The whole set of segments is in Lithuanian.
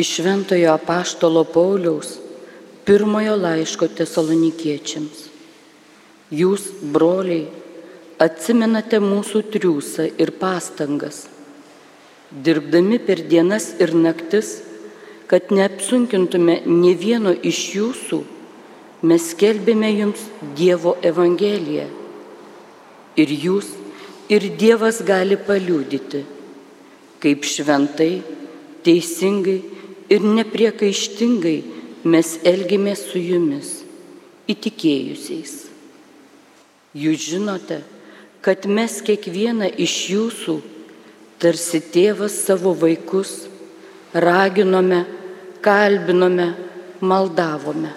Iš Šventojo apaštalo Pauliaus pirmojo laiško tesalonikiečiams. Jūs, broliai, atsimenate mūsų triūsą ir pastangas, dirbdami per dienas ir naktis, kad neapsunkintume ne vieno iš jūsų, mes skelbėme jums Dievo Evangeliją. Ir jūs, ir Dievas gali paliūdyti, kaip šventai, teisingai ir nepriekaištingai mes elgėmės su jumis, įtikėjusiais. Jūs žinote, kad mes kiekvieną iš jūsų, tarsi tėvas savo vaikus, raginome, kalbinome, maldavome,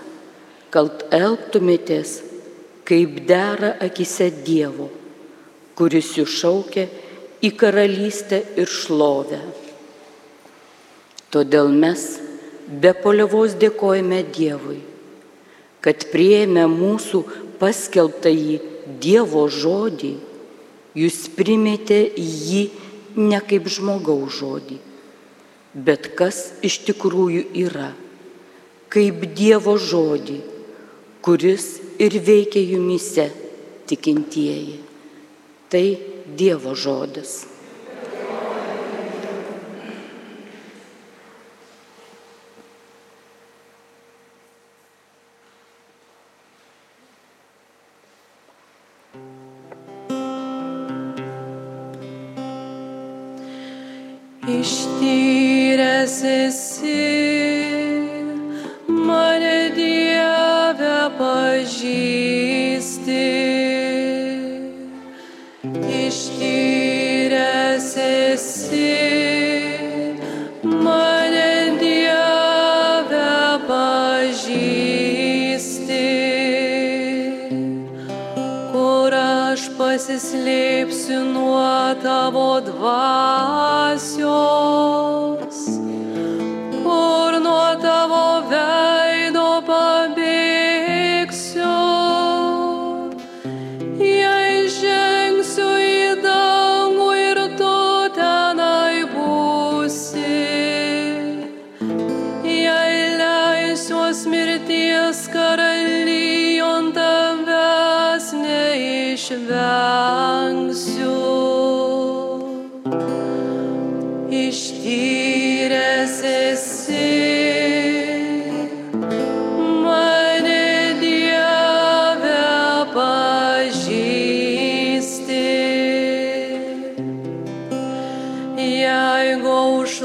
kad elgtumėtės kaip dera akise Dievo, kuris jūs šaukia į karalystę ir šlovę. Todėl mes be poliavos dėkojame Dievui, kad prieėmė mūsų paskelbtąjį Dievo žodį, jūs primėte jį ne kaip žmogaus žodį, bet kas iš tikrųjų yra, kaip Dievo žodį, kuris ir veikia jumise tikintieji. Tai Dievo žodis. Pasislėpsiu nuo tavo dvasios,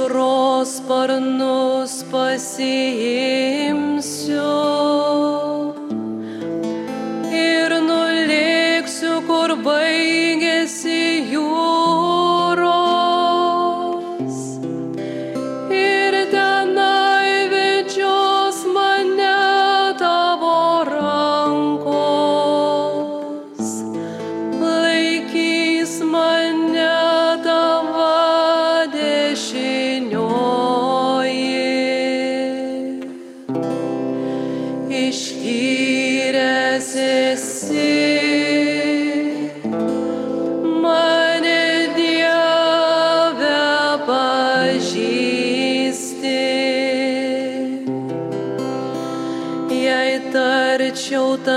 Užros sparnus pasiimsiu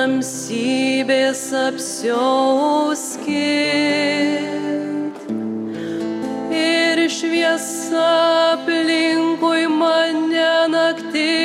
tamsybės apsiauskit. Ir šviesa aplinkui mane naktim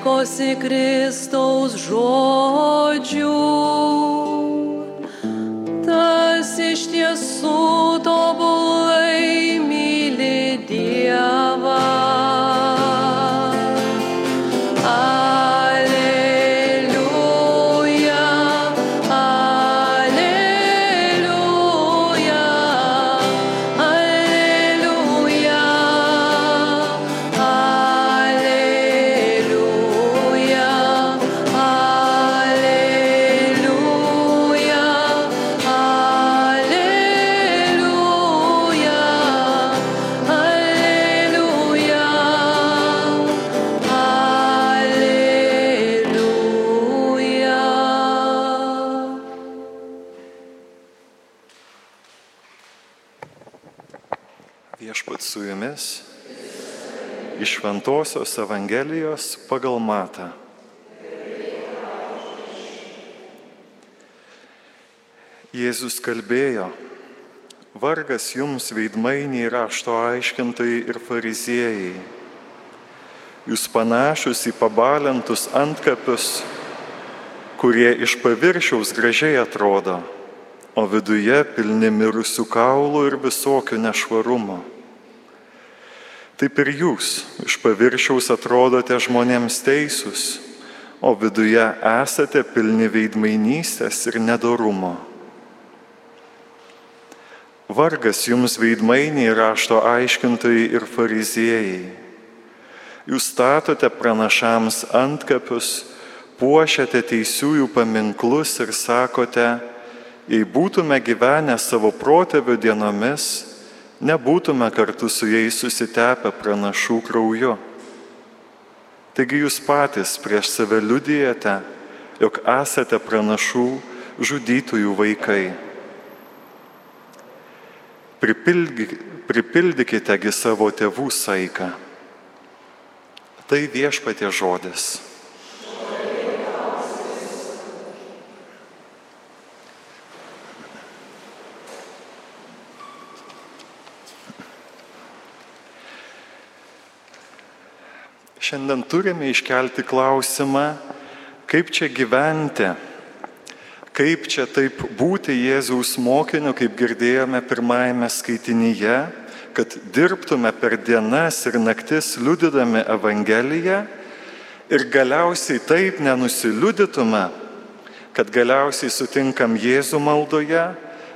klausi Kristaus žodžių, Viešpat su jumis iš Šventojios Evangelijos pagal Matą. Jėzus kalbėjo, vargas jums veidmainiai rašto aiškintojai ir fariziejai. Jūs panašus į pabalintus antkapius, kurie iš paviršiaus gražiai atrodo, o viduje pilni mirusių kaulų ir visokių nešvarumų. Taip ir jūs iš paviršiaus atrodote žmonėms teisūs, o viduje esate pilni veidmainystės ir nedorumo. Vargas jums veidmainiai rašto aiškintojai ir fariziejai. Jūs statote pranašams antkapius, puošiate teisiųjų paminklus ir sakote, jei būtume gyvenę savo protėvių dienomis, nebūtume kartu su jais susitepę pranašų krauju. Taigi jūs patys prieš save liudijate, jog esate pranašų žudytųjų vaikai. Pripildy, pripildykitegi savo tėvų saiką. Tai viešpatie žodis. Šiandien turime iškelti klausimą, kaip čia gyventi, kaip čia taip būti Jėzaus mokiniu, kaip girdėjome pirmajame skaitinyje, kad dirbtume per dienas ir naktis liudydami Evangeliją ir galiausiai taip nenusiliudytume, kad galiausiai sutinkam Jėzų maldoje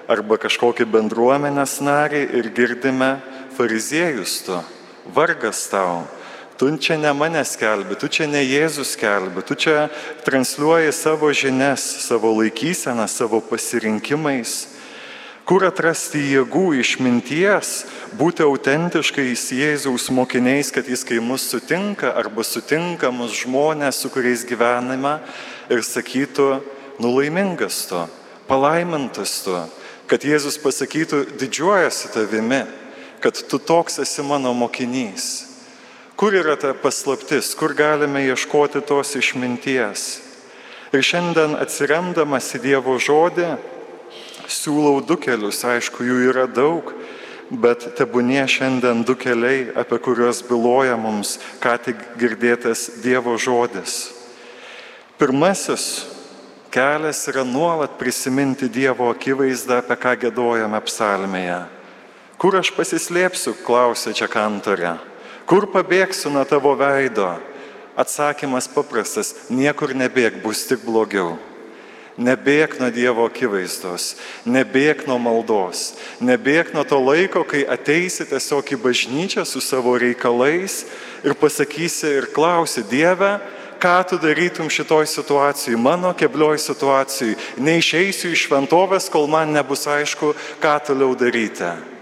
arba kažkokį bendruomenės narį ir girdime fariziejus tu, vargas tau, tu čia ne mane skelbi, tu čia ne Jėzus skelbi, tu čia transliuoji savo žinias, savo laikyseną, savo pasirinkimais. Kur atrasti jėgų išminties, būti autentiškais Jėzaus mokiniais, kad jis kai mus sutinka arba sutinka mus žmonės, su kuriais gyvename ir sakytų, nulaimingas tu, palaimintas tu, kad Jėzus pasakytų, didžiuojasi tavimi, kad tu toks esi mano mokinys. Kur yra ta paslaptis, kur galime ieškoti tos išminties? Ir šiandien atsiremdamas į Dievo žodį, siūlau du kelius, aišku, jų yra daug, bet tebūnie šiandien du keliai, apie kuriuos byloja mums ką tik girdėtas Dievo žodis. Pirmasis kelias yra nuolat prisiminti Dievo akivaizdą, apie ką gėdojame psalmėje. Kur aš pasislėpsiu, klausė čia kantorė. Kur pabėgsiu nuo tavo veido? Atsakymas paprastas - niekur nebėg, bus tik blogiau. Nebėg nuo Dievo akivaizdos, nebėg nuo maldos, nebėg nuo to laiko, kai ateisi tiesiog į bažnyčią su savo reikalais ir pasakysi ir klausi Dievę, ką tu darytum šitoj situacijai, mano keblioj situacijai. Neišeisiu iš šventovės, kol man nebus aišku, ką toliau daryti.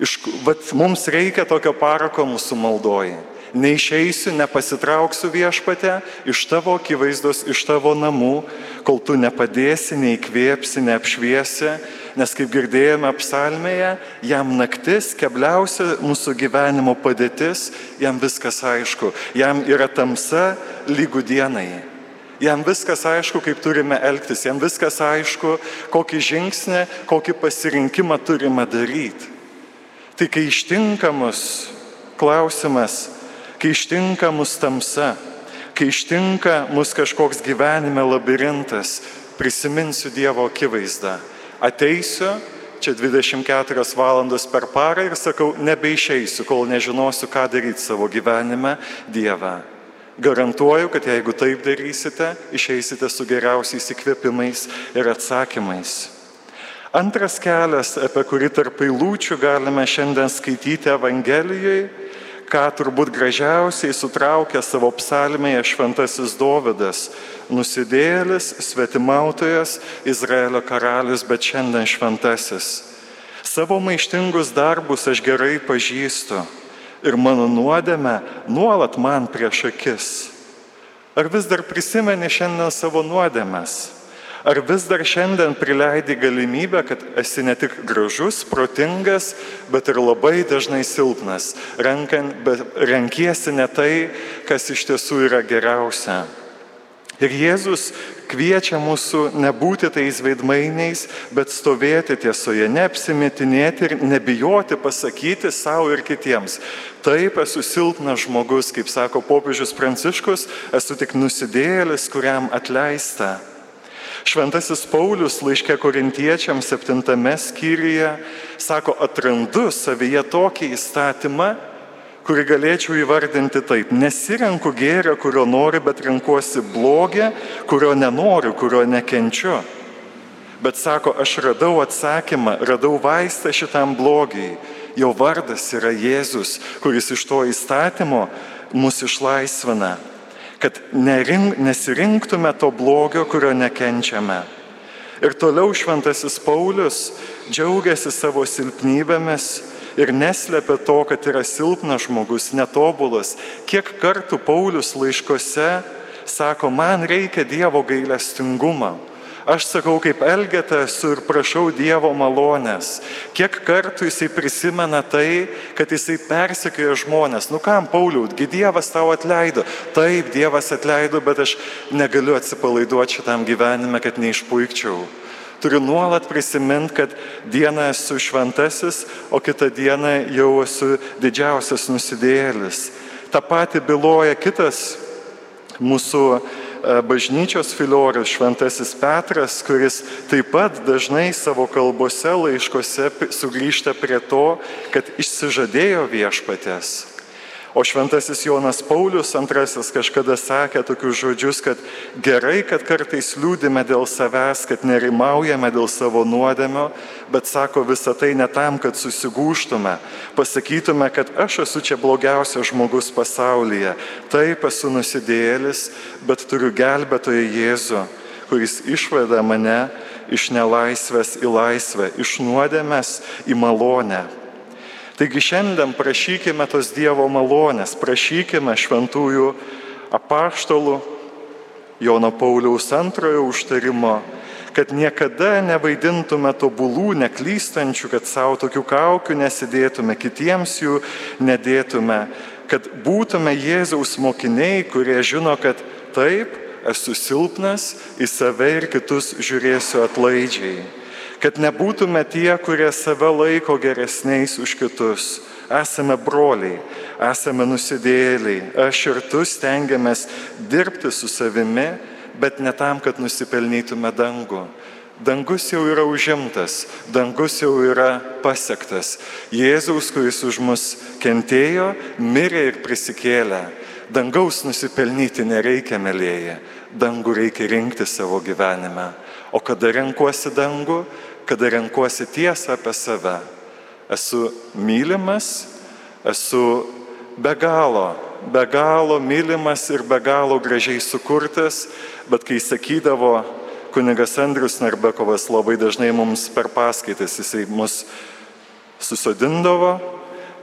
Iš, vat, mums reikia tokio parako mūsų maldoji. Neišeisiu, nepasitrauksiu viešpate iš tavo akivaizdos, iš tavo namų, kol tu nepadėsi, neįkvėpsi, neapšviesi, nes kaip girdėjome psalmėje, jam naktis, kebliausia mūsų gyvenimo padėtis, jam viskas aišku, jam yra tamsa lygų dienai. Jam viskas aišku, kaip turime elgtis, jam viskas aišku, kokį žingsnį, kokį pasirinkimą turime daryti. Tai kai ištinka mus klausimas, kai ištinka mus tamsa, Kai ištinka mus kažkoks gyvenime labirintas, prisiminsiu Dievo akivaizdą. Ateisiu, čia 24 valandos per parą ir sakau, nebeišeisiu, kol nežinosiu, ką daryti savo gyvenime Dievą. Garantuoju, kad jeigu taip darysite, išeisite su geriausiais įkvėpimais ir atsakymais. Antras kelias, apie kurį tarp eilučių galime šiandien skaityti Evangelijoje, ką turbūt gražiausiai sutraukia savo psalmėje šventasis Dovydas - nusidėlis, svetimautojas, Izraelio karalius, bet šiandien šventasis. Savo maištingus darbus aš gerai pažįstu ir mano nuodėme nuolat man prieš akis. Ar vis dar prisimeni šiandien savo nuodėmes? Ar vis dar šiandien prileidi galimybę, kad esi ne tik gražus, protingas, bet ir labai dažnai silpnas, Renkan, renkiesi ne tai, kas iš tiesų yra geriausia. Ir Jėzus kviečia mūsų nebūti tais veidmainiais, bet stovėti tiesoje, neapsimetinėti ir nebijoti pasakyti savo ir kitiems. Taip, esu silpnas žmogus, kaip sako popiežius Pranciškus, esu tik nusidėlis, kuriam atleista. Šventasis Paulius laiškė korintiečiams septintame skyriuje sako, atrandu savyje tokį įstatymą, kurį galėčiau įvardinti taip. Nesirenku gėrio, kurio noriu, bet renkuosi blogį, kurio nenoriu, kurio nekenčiu. Bet sako, aš radau atsakymą, radau vaistą šitam blogiai. Jo vardas yra Jėzus, kuris iš to įstatymo mus išlaisvina kad nerink, nesirinktume to blogio, kurio nekenčiame. Ir toliau šventasis Paulius džiaugiasi savo silpnybėmis ir neslepia to, kad yra silpnas žmogus, netobulas. Kiek kartų Paulius laiškose sako, man reikia Dievo gailestingumą. Aš sakau, kaip elgeta esu ir prašau Dievo malonės. Kiek kartų jisai prisimena tai, kad jisai persekioja žmonės. Nu kam, Pauliau, Dievas tau atleido. Taip, Dievas atleido, bet aš negaliu atsipalaiduoti šitam gyvenime, kad neišpuikčiau. Turiu nuolat prisiminti, kad dieną esu šventasis, o kitą dieną jau esu didžiausias nusidėlis. Ta pati byloja kitas mūsų bažnyčios filiorius Šventasis Petras, kuris taip pat dažnai savo kalbose, laiškose sugrįžta prie to, kad išsižadėjo viešpatės. O šventasis Jonas Paulius II kažkada sakė tokius žodžius, kad gerai, kad kartais liūdime dėl savęs, kad nerimaujame dėl savo nuodėmio, bet sako visą tai ne tam, kad susigūštume, pasakytume, kad aš esu čia blogiausias žmogus pasaulyje, taip esu nusidėlis, bet turiu gelbėtoją Jėzų, kuris išveda mane iš nelaisvės į laisvę, iš nuodėmės į malonę. Taigi šiandien prašykime tos Dievo malonės, prašykime šventųjų apaštalų Jono Pauliaus antrojo užtarimo, kad niekada nevaidintume tobulų, neklystančių, kad savo tokių kaukių nesidėtume, kitiems jų nedėtume, kad būtume Jėzaus mokiniai, kurie žino, kad taip, esu silpnas, į save ir kitus žiūrėsiu atlaidžiai kad nebūtume tie, kurie save laiko geresniais už kitus. Esame broliai, esame nusidėliai, aš ir tu stengiamės dirbti su savimi, bet ne tam, kad nusipelnytume dangų. Dangus jau yra užimtas, dangus jau yra pasiektas. Jėzaus, kuris už mus kentėjo, mirė ir prisikėlė. Dangaus nusipelnyti nereikia, mėlyje, dangų reikia rinkti savo gyvenime. O kada renkuosi dangų, kada renkuosi tiesą apie save. Esu mylimas, esu be galo, be galo mylimas ir be galo gražiai sukurtas, bet kai sakydavo kunigas Andrius Narbekovas labai dažnai mums per paskaitas, jisai mus susodindavo,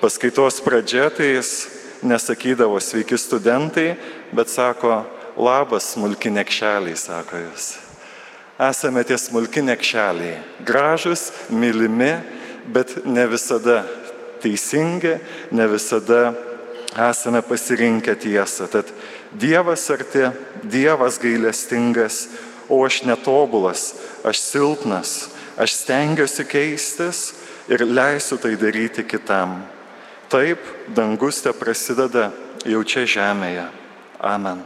paskaitos pradžia tai jis nesakydavo sveiki studentai, bet sako labas smulki nekšeliai, sako jis esame tie smulki nekšeliai. Gražus, mylimi, bet ne visada teisingi, ne visada esame pasirinkę tiesą. Tad Dievas arti, Dievas gailestingas, o aš netobulas, aš silpnas, aš stengiuosi keistis ir leisiu tai daryti kitam. Taip, dangus te prasideda jau čia žemėje. Amen.